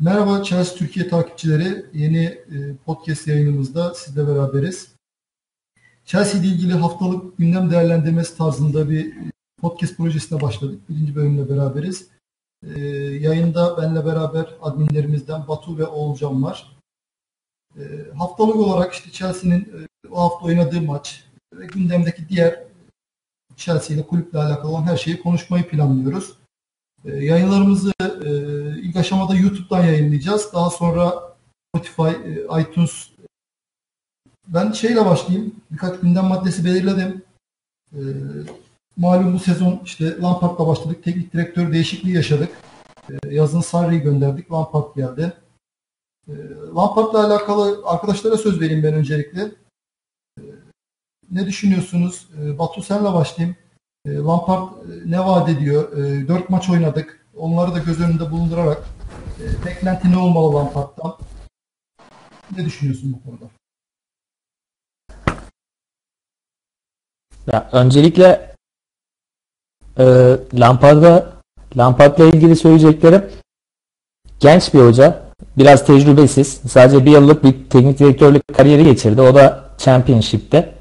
Merhaba Chelsea Türkiye takipçileri. Yeni e, podcast yayınımızda sizle beraberiz. Chelsea ile ilgili haftalık gündem değerlendirmesi tarzında bir podcast projesine başladık. Birinci bölümle beraberiz. E, yayında benle beraber adminlerimizden Batu ve Oğulcan var. E, haftalık olarak işte Chelsea'nin o hafta oynadığı maç ve gündemdeki diğer Chelsea ile kulüple alakalı olan her şeyi konuşmayı planlıyoruz. Yayınlarımızı ilk aşamada YouTube'dan yayınlayacağız. Daha sonra Spotify, e, iTunes. Ben şeyle başlayayım. Birkaç gündem maddesi belirledim. E, malum bu sezon işte Lampard'la başladık. Teknik direktör değişikliği yaşadık. E, yazın Sarri'yi gönderdik. Lampard geldi. E, Lampard'la alakalı arkadaşlara söz vereyim ben öncelikle. E, ne düşünüyorsunuz? E, Batu senle başlayayım. E, Lampard e, ne vaat ediyor? E, 4 maç oynadık. Onları da göz önünde bulundurarak e, beklenti ne olmalı Lampard'dan? Ne düşünüyorsun bu konuda? Ya öncelikle e, Lampard'a Lampard'la ilgili söyleyeceklerim genç bir hoca. Biraz tecrübesiz. Sadece bir yıllık bir teknik direktörlük kariyeri geçirdi. O da Championship'te.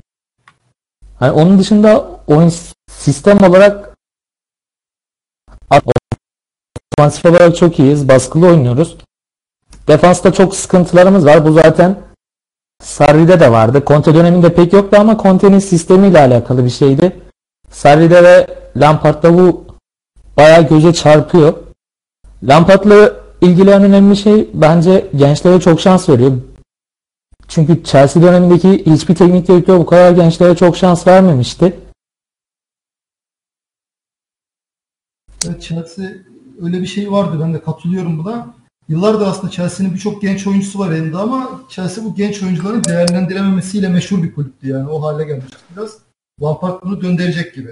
Hani onun dışında oyun sistem olarak Ofansif olarak çok iyiyiz. Baskılı oynuyoruz. Defansta çok sıkıntılarımız var. Bu zaten Sarri'de de vardı. Conte döneminde pek yoktu ama Conte'nin sistemiyle alakalı bir şeydi. Sarri'de ve Lampard'da bu bayağı göze çarpıyor. Lampard'la ilgili en önemli şey bence gençlere çok şans veriyor. Çünkü Chelsea dönemindeki hiçbir teknik direktör bu kadar gençlere çok şans vermemişti. Evet, Chelsea öyle bir şey vardı. Ben de katılıyorum buna. Yıllardır aslında Chelsea'nin birçok genç oyuncusu var elinde ama Chelsea bu genç oyuncuların değerlendirememesiyle meşhur bir kulüptü yani. O hale gelmiş biraz. Lampard bunu döndürecek gibi.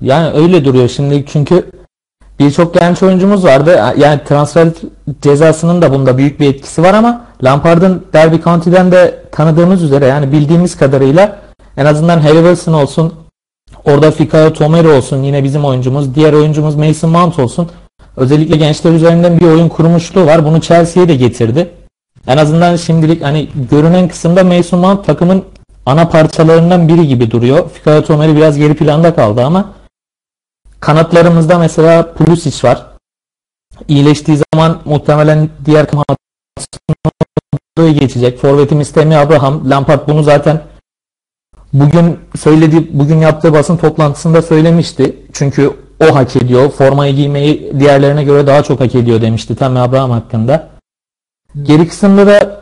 Yani öyle duruyor şimdi çünkü birçok genç oyuncumuz vardı. Yani transfer cezasının da bunda büyük bir etkisi var ama Lampard'ın Derby County'den de tanıdığımız üzere yani bildiğimiz kadarıyla en azından Harry Wilson olsun Orada Fikayo Tomeri olsun yine bizim oyuncumuz. Diğer oyuncumuz Mason Mount olsun. Özellikle gençler üzerinden bir oyun kurmuşluğu var. Bunu Chelsea'ye de getirdi. En azından şimdilik hani görünen kısımda Mason Mount takımın ana parçalarından biri gibi duruyor. Fikayo Tomeri biraz geri planda kaldı ama kanatlarımızda mesela Pulisic var. İyileştiği zaman muhtemelen diğer kanatları geçecek. Forvetimiz Temi Abraham. Lampard bunu zaten bugün söyledi bugün yaptığı basın toplantısında söylemişti. Çünkü o hak ediyor. Formayı giymeyi diğerlerine göre daha çok hak ediyor demişti Tammy Abraham hakkında. Geri kısımda da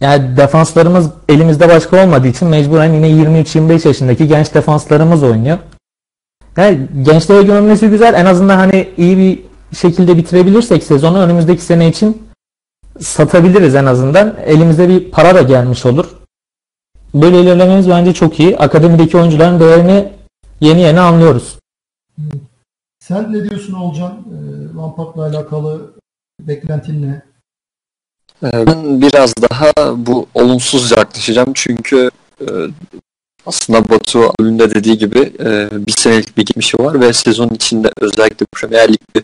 yani defanslarımız elimizde başka olmadığı için mecburen yine 23-25 yaşındaki genç defanslarımız oynuyor. Yani gençlere gömülmesi güzel. En azından hani iyi bir şekilde bitirebilirsek sezonu önümüzdeki sene için satabiliriz en azından. Elimizde bir para da gelmiş olur. Böyle ilerlememiz bence çok iyi. Akademideki oyuncuların değerini yeni yeni anlıyoruz. Sen ne diyorsun Olcan? Lampard'la alakalı beklentin ne? Ee, ben biraz daha bu olumsuz yaklaşacağım çünkü e, aslında Batu önünde dediği gibi e, bir senelik bir geçmişi var ve sezon içinde özellikle Premier Lig'de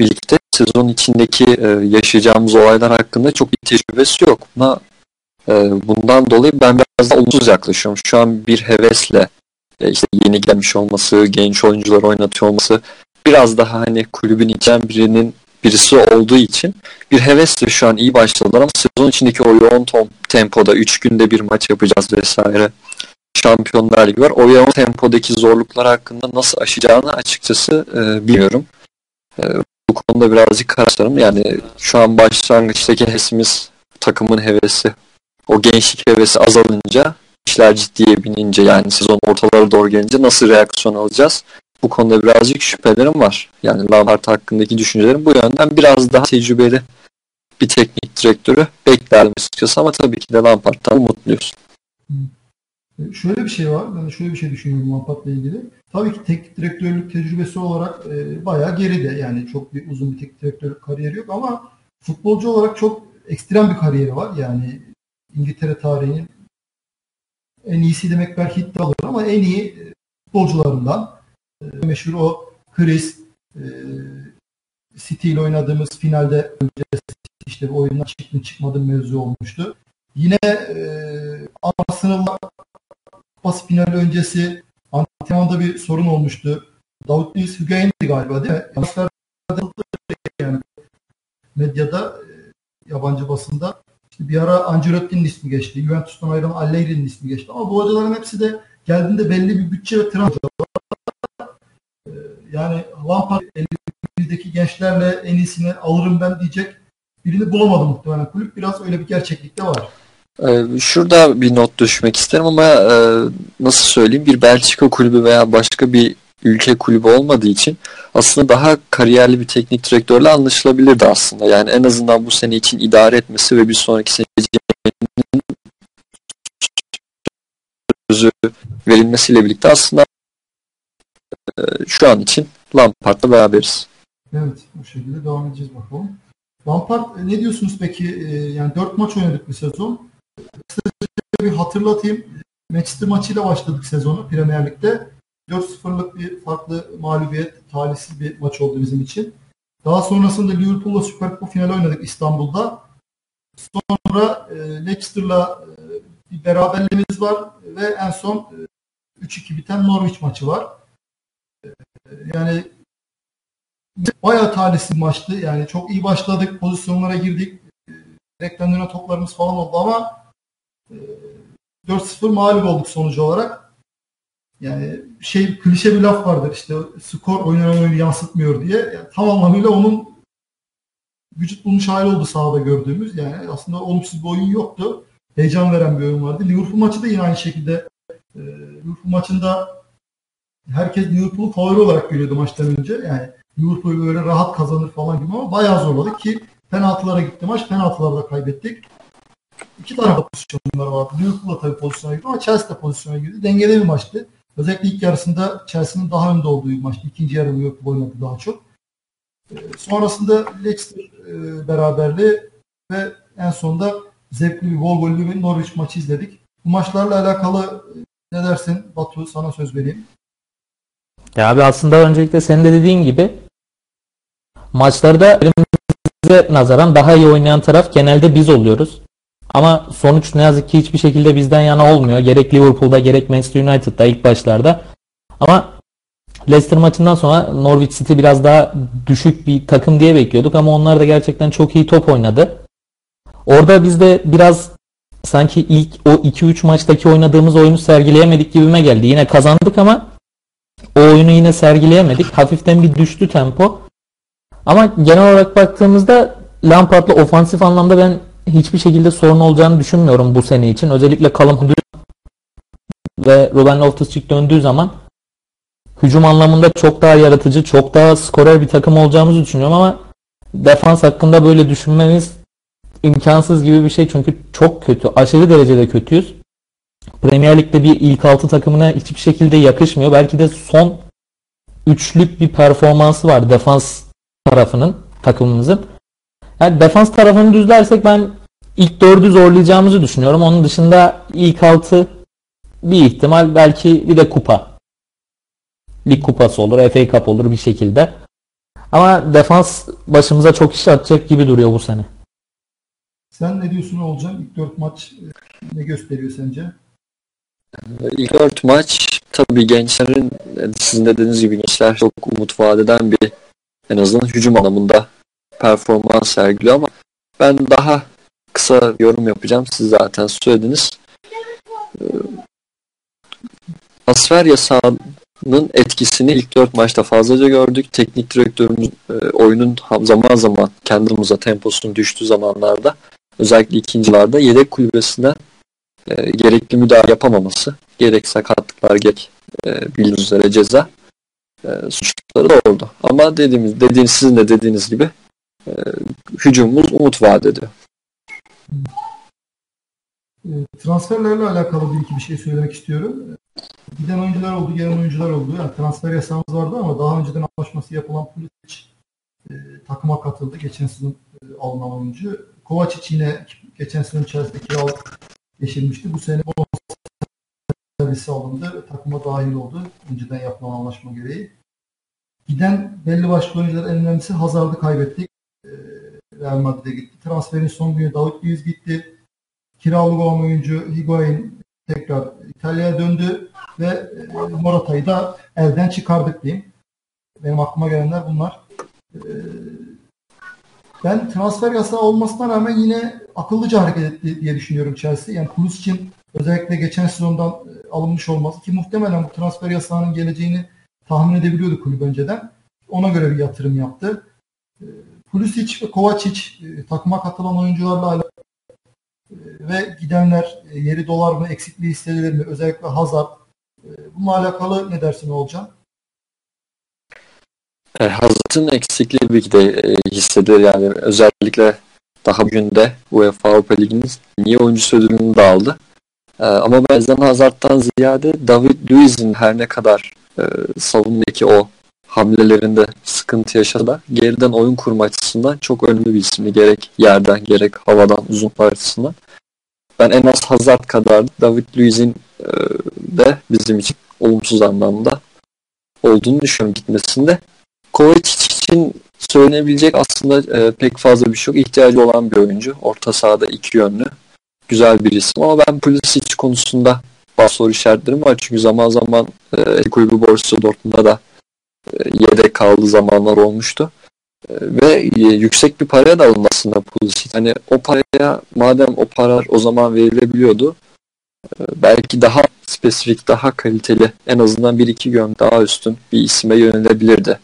birlikte sezon içindeki e, yaşayacağımız olaylar hakkında çok bir tecrübesi yok. Buna ee, bundan dolayı ben biraz da olumsuz yaklaşıyorum. Şu an bir hevesle e, işte yeni gelmiş olması, genç oyuncular oynatıyor olması biraz daha hani kulübün içen birinin birisi olduğu için bir hevesle şu an iyi başladılar ama sezon içindeki o yoğun tempoda 3 günde bir maç yapacağız vesaire. Şampiyonlar Ligi var. O yoğun tempodaki zorluklar hakkında nasıl aşacağını açıkçası e, bilmiyorum. E, bu konuda birazcık kararım. Yani şu an başlangıçtaki hevesimiz takımın hevesi o gençlik hevesi azalınca işler ciddiye binince yani sezon ortaları doğru gelince nasıl reaksiyon alacağız? Bu konuda birazcık şüphelerim var. Yani Lampard hakkındaki düşüncelerim bu yönden biraz daha tecrübeli bir teknik direktörü beklerdim açıkçası ama tabii ki de Lampard'tan mutluyuz. E, şöyle bir şey var. Ben şöyle bir şey düşünüyorum Lampard'la ilgili. Tabii ki teknik direktörlük tecrübesi olarak e, bayağı geride. Yani çok bir uzun bir teknik direktörlük kariyeri yok ama futbolcu olarak çok ekstrem bir kariyeri var. Yani İngiltere tarihinin en iyisi demek belki iddia olur ama en iyi e, futbolcularından e, meşhur o Chris e, City ile oynadığımız finalde işte bir oyundan çıktın çıkmadın mevzu olmuştu. Yine e, Arsenal'la kupası finali öncesi antrenmanda bir sorun olmuştu. Davut Luiz Hügeyin'di galiba değil mi? Yani medyada, e, yabancı basında bir ara Ancelotti'nin ismi geçti. Juventus'tan ayrılan Allegri'nin ismi geçti. Ama bu hocaların hepsi de geldiğinde belli bir bütçe ve transfer e, yani Lampard elindeki gençlerle en iyisini alırım ben diyecek birini bulamadı muhtemelen kulüp. Biraz öyle bir gerçeklikte var. Ee, şurada bir not düşmek isterim ama e, nasıl söyleyeyim bir Belçika kulübü veya başka bir ülke kulübü olmadığı için aslında daha kariyerli bir teknik direktörle anlaşılabilirdi aslında. Yani en azından bu sene için idare etmesi ve bir sonraki sene sözü verilmesiyle birlikte aslında e, şu an için Lampard'la beraberiz. Evet, bu şekilde devam edeceğiz bakalım. Lampard ne diyorsunuz peki? E, yani 4 maç oynadık bir sezon. bir hatırlatayım. Manchester maçıyla başladık sezonu Premier Lig'de. 4-0'lık bir farklı mağlubiyet, talihsiz bir maç oldu bizim için. Daha sonrasında Liverpool'la Süper Kupa finali oynadık İstanbul'da. Sonra e, Leicester'la e, bir beraberliğimiz var ve en son e, 3-2 biten Norwich maçı var. E, yani bayağı talihsiz maçtı. Yani çok iyi başladık, pozisyonlara girdik. E, reklamlarına toplarımız falan oldu ama e, 4-0 mağlup olduk sonucu olarak. Yani şey klişe bir laf vardır işte skor oynanan oyunu yansıtmıyor diye. Yani tam anlamıyla onun vücut bulmuş hali oldu sahada gördüğümüz. Yani aslında olumsuz bir oyun yoktu. Heyecan veren bir oyun vardı. Liverpool maçı da yine aynı şekilde e, Liverpool maçında herkes Liverpool'u favori olarak görüyordu maçtan önce. Yani Liverpool böyle rahat kazanır falan gibi ama bayağı zorladık ki penaltılara gitti maç. Penaltılarda kaybettik. İki tane pozisyonlar vardı. Liverpool'da tabii pozisyona girdi ama Chelsea de pozisyona girdi. Dengeli bir maçtı. Özellikle ilk yarısında Chelsea'nin daha önde olduğu bir maçtı. İkinci yarı Liverpool oynadı daha çok. E, sonrasında Leicester e, beraberliği ve en sonunda zevkli bir gol gollü bir Norwich maçı izledik. Bu maçlarla alakalı e, ne dersin Batu sana söz vereyim. Ya abi aslında öncelikle senin de dediğin gibi maçlarda elimize nazaran daha iyi oynayan taraf genelde biz oluyoruz. Ama sonuç ne yazık ki hiçbir şekilde bizden yana olmuyor. Gerek Liverpool'da gerek Manchester United'da ilk başlarda. Ama Leicester maçından sonra Norwich City biraz daha düşük bir takım diye bekliyorduk ama onlar da gerçekten çok iyi top oynadı. Orada biz de biraz sanki ilk o 2-3 maçtaki oynadığımız oyunu sergileyemedik gibime geldi. Yine kazandık ama o oyunu yine sergileyemedik. Hafiften bir düştü tempo. Ama genel olarak baktığımızda Lampard'la ofansif anlamda ben hiçbir şekilde sorun olacağını düşünmüyorum bu sene için. Özellikle Callum ve Ruben Loftus-Cheek döndüğü zaman hücum anlamında çok daha yaratıcı, çok daha skorer bir takım olacağımızı düşünüyorum ama defans hakkında böyle düşünmemiz imkansız gibi bir şey çünkü çok kötü. Aşırı derecede kötüyüz. Premier Lig'de bir ilk altı takımına hiçbir şekilde yakışmıyor. Belki de son üçlük bir performansı var defans tarafının takımımızın. Yani defans tarafını düzlersek ben ilk dördü zorlayacağımızı düşünüyorum. Onun dışında ilk altı bir ihtimal belki bir de kupa. Lig kupası olur, FA Cup olur bir şekilde. Ama defans başımıza çok iş atacak gibi duruyor bu sene. Sen ne diyorsun Olcan? İlk dört maç e, ne gösteriyor sence? İlk dört maç tabii gençlerin sizin dediğiniz gibi gençler çok umut vadeden bir en azından hücum anlamında performans sergiliyor ama ben daha kısa yorum yapacağım. Siz zaten söylediniz. Ee, transfer yasağının etkisini ilk dört maçta fazlaca gördük. Teknik direktörümüz e, oyunun zaman zaman kendimize temposunun düştüğü zamanlarda özellikle ikincilerde yedek kulübesinden e, gerekli müdahale yapamaması, gerek sakatlıklar gerek e, bildiğiniz üzere ceza e, suçları da oldu. Ama dediğimiz, dediğiniz, sizin de dediğiniz gibi hücumumuz umut vaat ediyor. E, transferlerle alakalı bir iki bir şey söylemek istiyorum. Giden oyuncular oldu, gelen oyuncular oldu. Yani transfer yasağımız vardı ama daha önceden anlaşması yapılan Pulisic e, takıma katıldı. Geçen sezon e, alınan oyuncu. Kovacic yine geçen sezon içerisinde kiralık geçirmişti. Bu sene servisi alındı. Takıma dahil oldu. Önceden yapılan anlaşma gereği. giden belli başlı oyuncular en önemlisi Hazard'ı kaybettik. E, Real Madrid'e gitti. Transferin son günü David Luiz gitti. Kiralık olan oyuncu Higuain tekrar İtalya'ya döndü ve e, Morata'yı da elden çıkardık diyeyim. Benim aklıma gelenler bunlar. E, ben transfer yasağı olmasına rağmen yine akıllıca hareket etti diye düşünüyorum Chelsea. Yani için özellikle geçen sezondan e, alınmış olması ki muhtemelen bu transfer yasağının geleceğini tahmin edebiliyordu kulüp önceden. Ona göre bir yatırım yaptı. Pulisic ve Kovacic takıma katılan oyuncularla alakalı ve gidenler e, yeri dolar mı, eksikliği hissedilir mi? Özellikle Hazard. E, bununla alakalı ne dersin Olcan? E, Hazard'ın eksikliği bir de e, hissedilir yani özellikle daha bugün de UEFA Avrupa Ligi'nin niye oyuncu ödülünü de aldı. E, ama bazen Hazard'dan ziyade David Luiz'in her ne kadar e, savunmadaki o hamlelerinde sıkıntı yaşasa da geriden oyun kurma açısından çok önemli bir isimdi. Gerek yerden gerek havadan uzun açısından. Ben en az Hazard kadar David Luiz'in e, de bizim için olumsuz anlamda olduğunu düşünüyorum gitmesinde. Kovacic için söylenebilecek aslında e, pek fazla bir şey yok. İhtiyacı olan bir oyuncu. Orta sahada iki yönlü. Güzel bir isim ama ben Pulisic konusunda bazı soru işaretlerim var. Çünkü zaman zaman e, kulübü Borussia Dortmund'da da yedek kaldığı zamanlar olmuştu. E, ve e, yüksek bir paraya da alındı aslında Pulisic. Hani o paraya madem o paralar o zaman verilebiliyordu belki daha spesifik, daha kaliteli en azından bir iki göm daha üstün bir isime yönelebilirdi.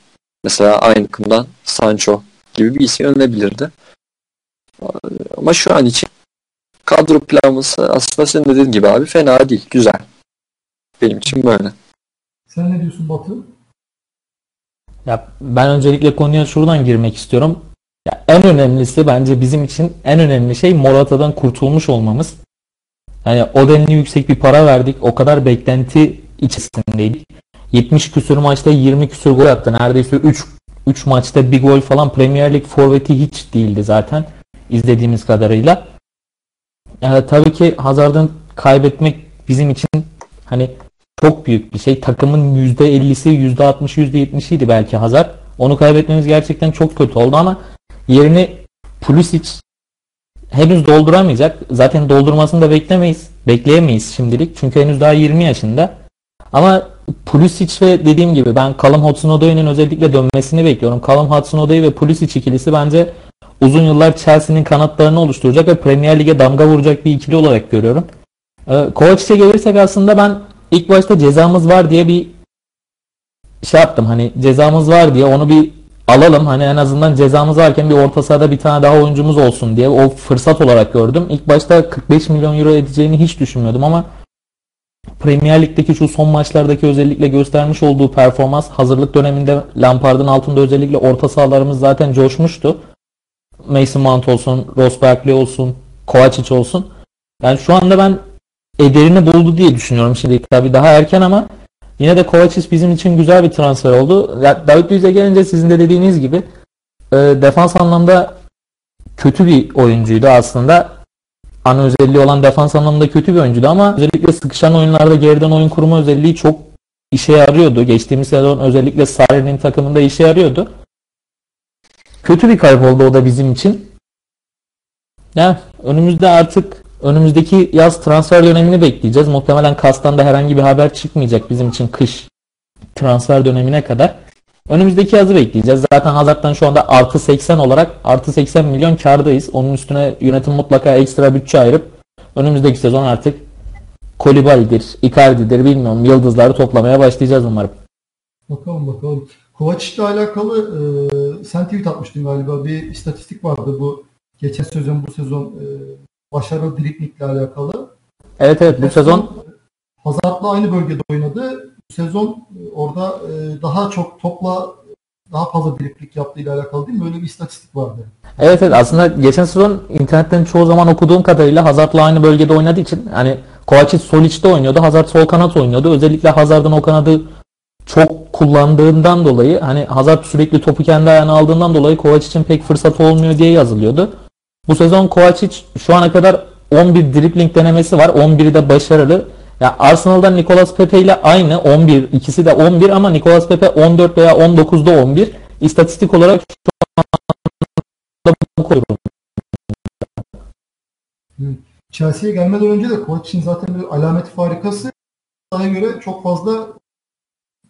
Mesela aynı kımdan Sancho gibi bir isim yönelebilirdi. Ama şu an için kadro planlaması aslında senin dediğin gibi abi fena değil. Güzel. Benim için böyle. Sen ne diyorsun Batı? Ya ben öncelikle konuya şuradan girmek istiyorum. Ya en önemlisi bence bizim için en önemli şey Morata'dan kurtulmuş olmamız. Yani o denli yüksek bir para verdik. O kadar beklenti içerisindeydik. 70 küsür maçta 20 küsür gol attı. Neredeyse 3 3 maçta bir gol falan Premier Lig forveti hiç değildi zaten izlediğimiz kadarıyla. Yani tabii ki Hazard'ın kaybetmek bizim için hani çok büyük bir şey. Takımın %50'si, %60'ı, %70'iydi belki Hazard. Onu kaybetmemiz gerçekten çok kötü oldu ama yerini Pulisic henüz dolduramayacak. Zaten doldurmasını da beklemeyiz. Bekleyemeyiz şimdilik. Çünkü henüz daha 20 yaşında. Ama Pulisic ve dediğim gibi ben Callum Hudson-Odoi'nin özellikle dönmesini bekliyorum. Callum Hudson-Odoi ve Pulisic ikilisi bence uzun yıllar Chelsea'nin kanatlarını oluşturacak ve Premier Lig'e damga vuracak bir ikili olarak görüyorum. Ee, Kovacic'e gelirsek aslında ben ilk başta cezamız var diye bir şey yaptım. Hani cezamız var diye onu bir alalım. Hani en azından cezamız varken bir orta sahada bir tane daha oyuncumuz olsun diye o fırsat olarak gördüm. İlk başta 45 milyon euro edeceğini hiç düşünmüyordum ama Premier Lig'deki şu son maçlardaki özellikle göstermiş olduğu performans hazırlık döneminde Lampard'ın altında özellikle orta sahalarımız zaten coşmuştu. Mason Mount olsun, Ross Barkley olsun, Kovacic olsun. Yani şu anda ben ederini buldu diye düşünüyorum şimdi tabii daha erken ama Yine de Kovacic bizim için güzel bir transfer oldu. David Luiz'e gelince sizin de dediğiniz gibi e, defans anlamda kötü bir oyuncuydu aslında. Ana özelliği olan defans anlamında kötü bir oyuncuydu ama özellikle sıkışan oyunlarda geriden oyun kurma özelliği çok işe yarıyordu. Geçtiğimiz sezon özellikle Sarri'nin takımında işe yarıyordu. Kötü bir kayıp oldu o da bizim için. Ya önümüzde artık Önümüzdeki yaz transfer dönemini bekleyeceğiz. Muhtemelen Kas'tan da herhangi bir haber çıkmayacak bizim için kış transfer dönemine kadar. Önümüzdeki yazı bekleyeceğiz. Zaten Hazard'dan şu anda artı 80 olarak artı 80 milyon kardayız. Onun üstüne yönetim mutlaka ekstra bütçe ayırıp önümüzdeki sezon artık Kolibali'dir, Icardi'dir bilmiyorum yıldızları toplamaya başlayacağız umarım. Bakalım bakalım. Kovacic ile alakalı e, sen tweet atmıştın galiba. Bir istatistik vardı bu geçen sezon bu sezon e, başarılı driplikle alakalı. Evet evet bu sezon Hazard'la aynı bölgede oynadı. Bu sezon e, orada e, daha çok topla daha fazla driplik yaptığıyla alakalı değil mi? Böyle bir istatistik vardı. Evet evet aslında geçen sezon internetten çoğu zaman okuduğum kadarıyla Hazard'la aynı bölgede oynadığı için hani Kovacic sol içte oynuyordu. Hazard sol kanat oynuyordu. Özellikle Hazard'ın o kanadı çok kullandığından dolayı hani Hazard sürekli topu kendi ayağına aldığından dolayı Kovacic'in pek fırsat olmuyor diye yazılıyordu. Bu sezon Kovacic şu ana kadar 11 dribbling denemesi var. 11'i de başarılı. Ya Arsenal'da Nicolas Pepe ile aynı 11 ikisi de 11 ama Nicolas Pepe 14 veya 19'da 11. İstatistik olarak şu anda bu. Chelsea'ye gelmeden önce de Kovacic'in zaten bir alamet farikası sana göre çok fazla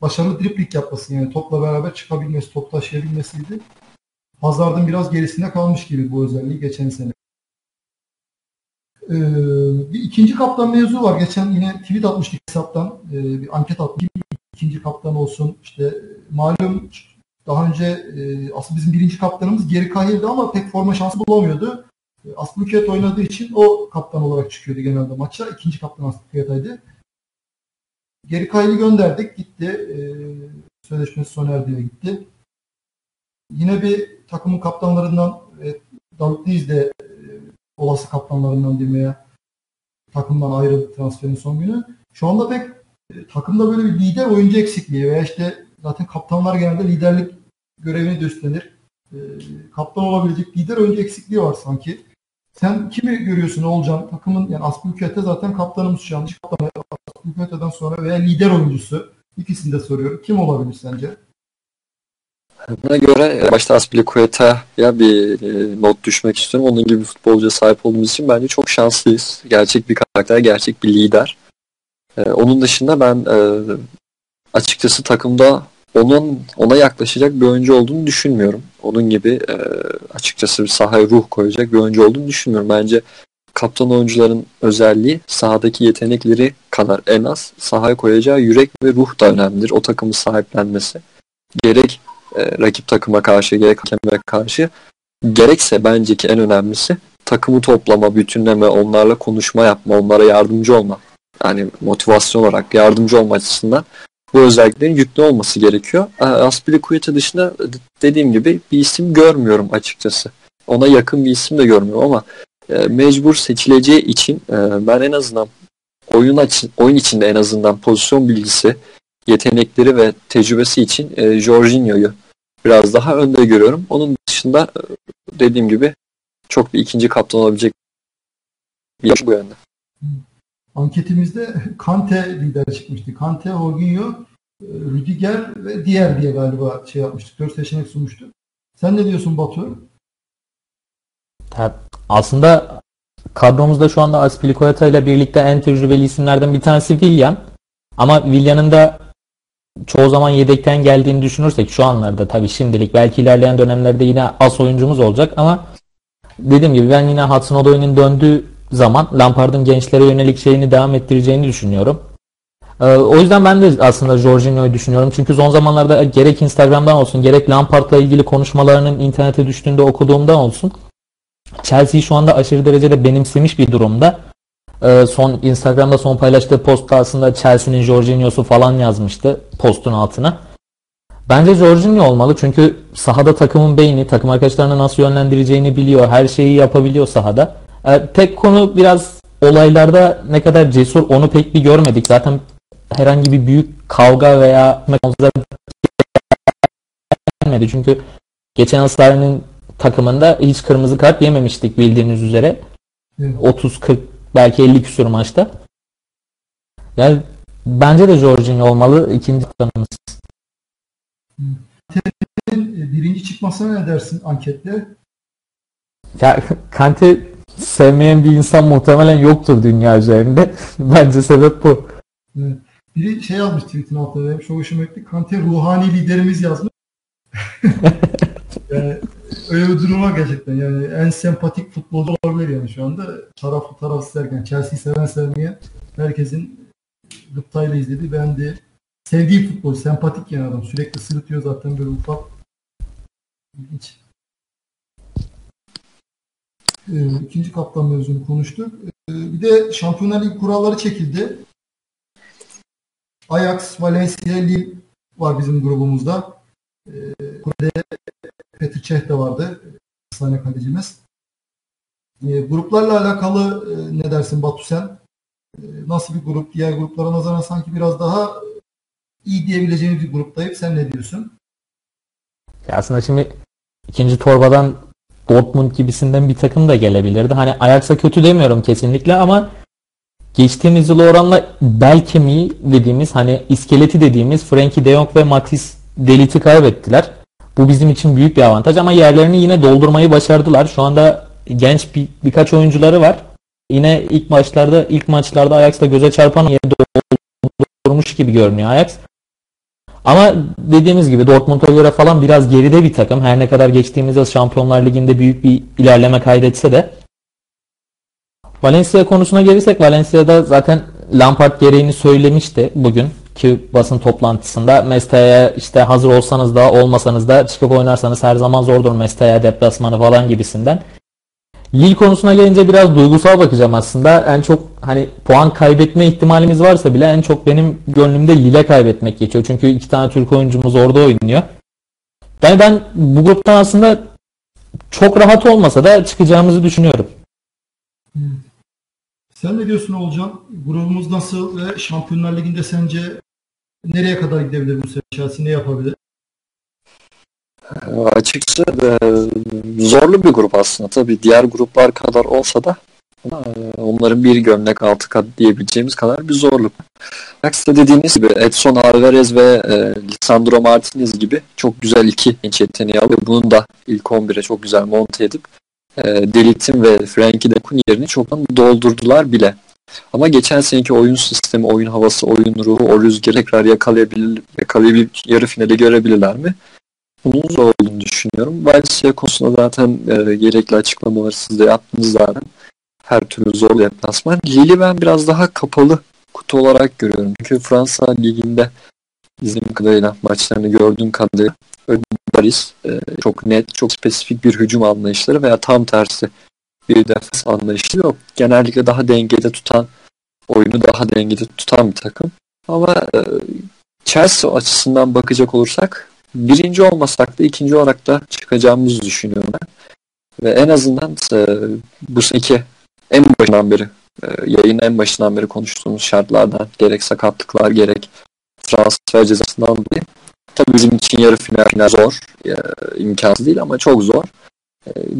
başarılı dripling yapması yani topla beraber çıkabilmesi, top taşıyabilmesiydi. Hazard'ın biraz gerisinde kalmış gibi bu özelliği geçen sene. Ee, bir ikinci kaptan mevzu var. Geçen yine tweet atmıştık hesaptan. Ee, bir anket atmıştık. İkinci kaptan olsun. İşte malum daha önce e, aslında bizim birinci kaptanımız Geri Kahir'di ama pek forma şansı bulamıyordu. E, Aspilicueta oynadığı için o kaptan olarak çıkıyordu genelde maça. İkinci kaptan Aspilicueta'ydı. Geri Kahir'i gönderdik. Gitti. E, sözleşmesi sona erdiğine gitti. Yine bir takımın kaptanlarından e, David de e, olası kaptanlarından demeye takımdan ayrıldı transferin son günü. Şu anda pek e, takımda böyle bir lider oyuncu eksikliği veya işte zaten kaptanlar genelde liderlik görevini üstlenir. E, kaptan olabilecek lider oyuncu eksikliği var sanki. Sen kimi görüyorsun Olcan? Takımın yani Aspilicueta zaten kaptanımız şu an. Aspilicueta'dan sonra veya lider oyuncusu. İkisini de soruyorum. Kim olabilir sence? Buna göre başta Aspilicueta'ya bir e, not düşmek istiyorum. Onun gibi bir futbolcuya sahip olduğumuz için bence çok şanslıyız. Gerçek bir karakter, gerçek bir lider. E, onun dışında ben e, açıkçası takımda onun ona yaklaşacak bir oyuncu olduğunu düşünmüyorum. Onun gibi e, açıkçası sahaya ruh koyacak bir oyuncu olduğunu düşünmüyorum. Bence kaptan oyuncuların özelliği sahadaki yetenekleri kadar en az sahaya koyacağı yürek ve ruh da önemlidir. O takımı sahiplenmesi. Gerek e, rakip takıma karşı gerek hakeme karşı gerekse bence ki en önemlisi takımı toplama, bütünleme, onlarla konuşma yapma, onlara yardımcı olma. Yani motivasyon olarak yardımcı olma açısından bu özelliklerin yüklü olması gerekiyor. Aspilicueta dışında dediğim gibi bir isim görmüyorum açıkçası. Ona yakın bir isim de görmüyorum ama e, mecbur seçileceği için e, ben en azından oyun açın, oyun içinde en azından pozisyon bilgisi, yetenekleri ve tecrübesi için e, Jorginho'yu biraz daha önde görüyorum. Onun dışında e, dediğim gibi çok bir ikinci kaptan olabilecek bir bu yönde. Anketimizde Kante lider çıkmıştı. Kante, Jorginho, e, Rüdiger ve diğer diye galiba şey yapmıştık. Dört seçenek sunmuştuk. Sen ne diyorsun Batu? Aslında kadromuzda şu anda Aspilicueta ile birlikte en tecrübeli isimlerden bir tanesi Willian. Ama Willian'ın da çoğu zaman yedekten geldiğini düşünürsek şu anlarda tabii şimdilik belki ilerleyen dönemlerde yine as oyuncumuz olacak ama dediğim gibi ben yine Hudson Odoi'nin döndüğü zaman Lampard'ın gençlere yönelik şeyini devam ettireceğini düşünüyorum. Ee, o yüzden ben de aslında Jorginho'yu düşünüyorum. Çünkü son zamanlarda gerek Instagram'dan olsun gerek Lampard'la ilgili konuşmalarının internete düştüğünde okuduğumda olsun Chelsea şu anda aşırı derecede benimsemiş bir durumda. Ee, son Instagram'da son paylaştığı postta aslında Chelsea'nin Jorginho'su falan yazmıştı postun altına. Bence Jorginho olmalı çünkü sahada takımın beyni, takım arkadaşlarını nasıl yönlendireceğini biliyor, her şeyi yapabiliyor sahada. Ee, tek konu biraz olaylarda ne kadar cesur onu pek bir görmedik. Zaten herhangi bir büyük kavga veya gelmedi. Çünkü geçen Aslar'ın takımında hiç kırmızı kart yememiştik bildiğiniz üzere. 30-40 belki 50 küsur maçta. Yani bence de Jorginho olmalı ikinci tanımız. Birinci çıkmasına ne dersin ankette? Ya Kante sevmeyen bir insan muhtemelen yoktur dünya üzerinde. Bence sebep bu. Biri şey yazmış tweetin altına benim çok hoşuma gitti. Kante ruhani liderimiz yazmış. yani öyle bir durum var gerçekten. Yani en sempatik futbolcu olabilir yani şu anda. Taraflı tarafsız derken Chelsea'yi seven sevmeyen herkesin gıptayla izlediği de sevdiği futbol, sempatik yani adam. Sürekli sırıtıyor zaten böyle ufak. İlginç. Ee, ikinci kaptan mevzunu konuştuk. Ee, bir de Şampiyonlar Ligi kuralları çekildi. Ajax, Valencia, Lille var bizim grubumuzda. Ee, Petr Çeh de vardı. Sahne kalecimiz. E, gruplarla alakalı e, ne dersin Batu sen? E, nasıl bir grup? Diğer gruplara nazaran sanki biraz daha iyi diyebileceğimiz bir gruptayım. Sen ne diyorsun? Ya aslında şimdi ikinci torbadan Dortmund gibisinden bir takım da gelebilirdi. Hani Ajax'a kötü demiyorum kesinlikle ama geçtiğimiz yıl oranla bel kemiği dediğimiz hani iskeleti dediğimiz Frankie de Jong ve Matisse Delit'i kaybettiler. Bu bizim için büyük bir avantaj ama yerlerini yine doldurmayı başardılar. Şu anda genç bir, birkaç oyuncuları var. Yine ilk maçlarda ilk maçlarda Ajax'ta göze çarpan yeri doldurmuş gibi görünüyor Ajax. Ama dediğimiz gibi Dortmund'a göre falan biraz geride bir takım. Her ne kadar geçtiğimiz yıl Şampiyonlar Ligi'nde büyük bir ilerleme kaydetse de. Valencia konusuna gelirsek Valencia'da zaten Lampard gereğini söylemişti bugün ki basın toplantısında Mesta'ya işte hazır olsanız da olmasanız da çıkıp oynarsanız her zaman zordur Mesta'ya deplasmanı falan gibisinden. Lille konusuna gelince biraz duygusal bakacağım aslında. En çok hani puan kaybetme ihtimalimiz varsa bile en çok benim gönlümde Lille kaybetmek geçiyor. Çünkü iki tane Türk oyuncumuz orada oynuyor. Yani ben bu gruptan aslında çok rahat olmasa da çıkacağımızı düşünüyorum. Sen ne diyorsun Olcan? Grubumuz nasıl ve Şampiyonlar Ligi'nde sence nereye kadar gidebilir bu sene? Chelsea ne yapabilir? Açıkçası e, zorlu bir grup aslında. Tabii diğer gruplar kadar olsa da e, onların bir gömlek altı kat diyebileceğimiz kadar bir zorluk. Aksine dediğiniz gibi Edson Alvarez ve e, Lisandro Martinez gibi çok güzel iki genç yeteneği alıyor. Bunun da ilk 11'e çok güzel monte edip e, Delit'in ve Frankie de Kun yerini çoktan doldurdular bile. Ama geçen seneki oyun sistemi, oyun havası, oyun ruhu, o rüzgarı tekrar yakalayabilir, yakalayabilip yarı finale görebilirler mi? Bunun zor olduğunu düşünüyorum. Valencia konusunda zaten e, gerekli açıklamaları siz de yaptınız zaten. Her türlü zor deplasman. Lille'i ben biraz daha kapalı kutu olarak görüyorum. Çünkü Fransa Ligi'nde bizim kadarıyla maçlarını gördüğüm kadarıyla Paris e, çok net, çok spesifik bir hücum anlayışları veya tam tersi bir defans anlayışı yok. Genellikle daha dengede tutan, oyunu daha dengede tutan bir takım. Ama e, Chelsea açısından bakacak olursak birinci olmasak da ikinci olarak da çıkacağımızı düşünüyorum ben. Ve en azından e, bu seneki en başından beri e, yayın en başından beri konuştuğumuz şartlardan gerek sakatlıklar gerek transfer cezasından dolayı tabii bizim için yarı final, final zor e, imkansız değil ama çok zor.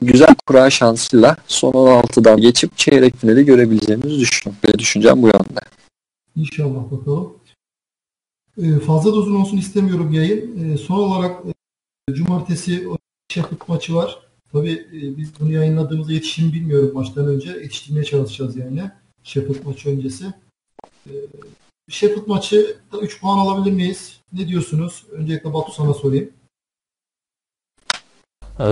Güzel kura şansıyla son 16'dan geçip çeyrek finali görebileceğimizi düşünüyorum. Ve düşüncem bu yönde. İnşallah bakalım. E, fazla da uzun olsun istemiyorum yayın. E, son olarak e, cumartesi Sheffield maçı var. Tabii e, biz bunu yayınladığımızda yetiştiğini bilmiyorum maçtan önce. Yetiştirmeye çalışacağız yani. Sheffield maçı öncesi. E, Sheffield maçı 3 puan alabilir miyiz? Ne diyorsunuz? Öncelikle Batu sana sorayım. Ee,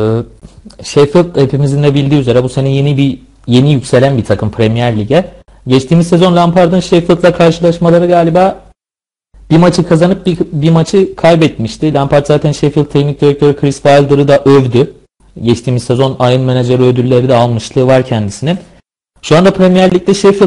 Sheffield hepimizin de bildiği üzere bu sene yeni bir yeni yükselen bir takım Premier Lig'e. Geçtiğimiz sezon Lampard'ın Sheffield'la karşılaşmaları galiba bir maçı kazanıp bir, bir maçı kaybetmişti. Lampard zaten Sheffield Teknik Direktörü Chris Wilder'ı da övdü. Geçtiğimiz sezon ayın menajeri ödülleri de almışlığı var kendisinin. Şu anda Premier Lig'de Sheffield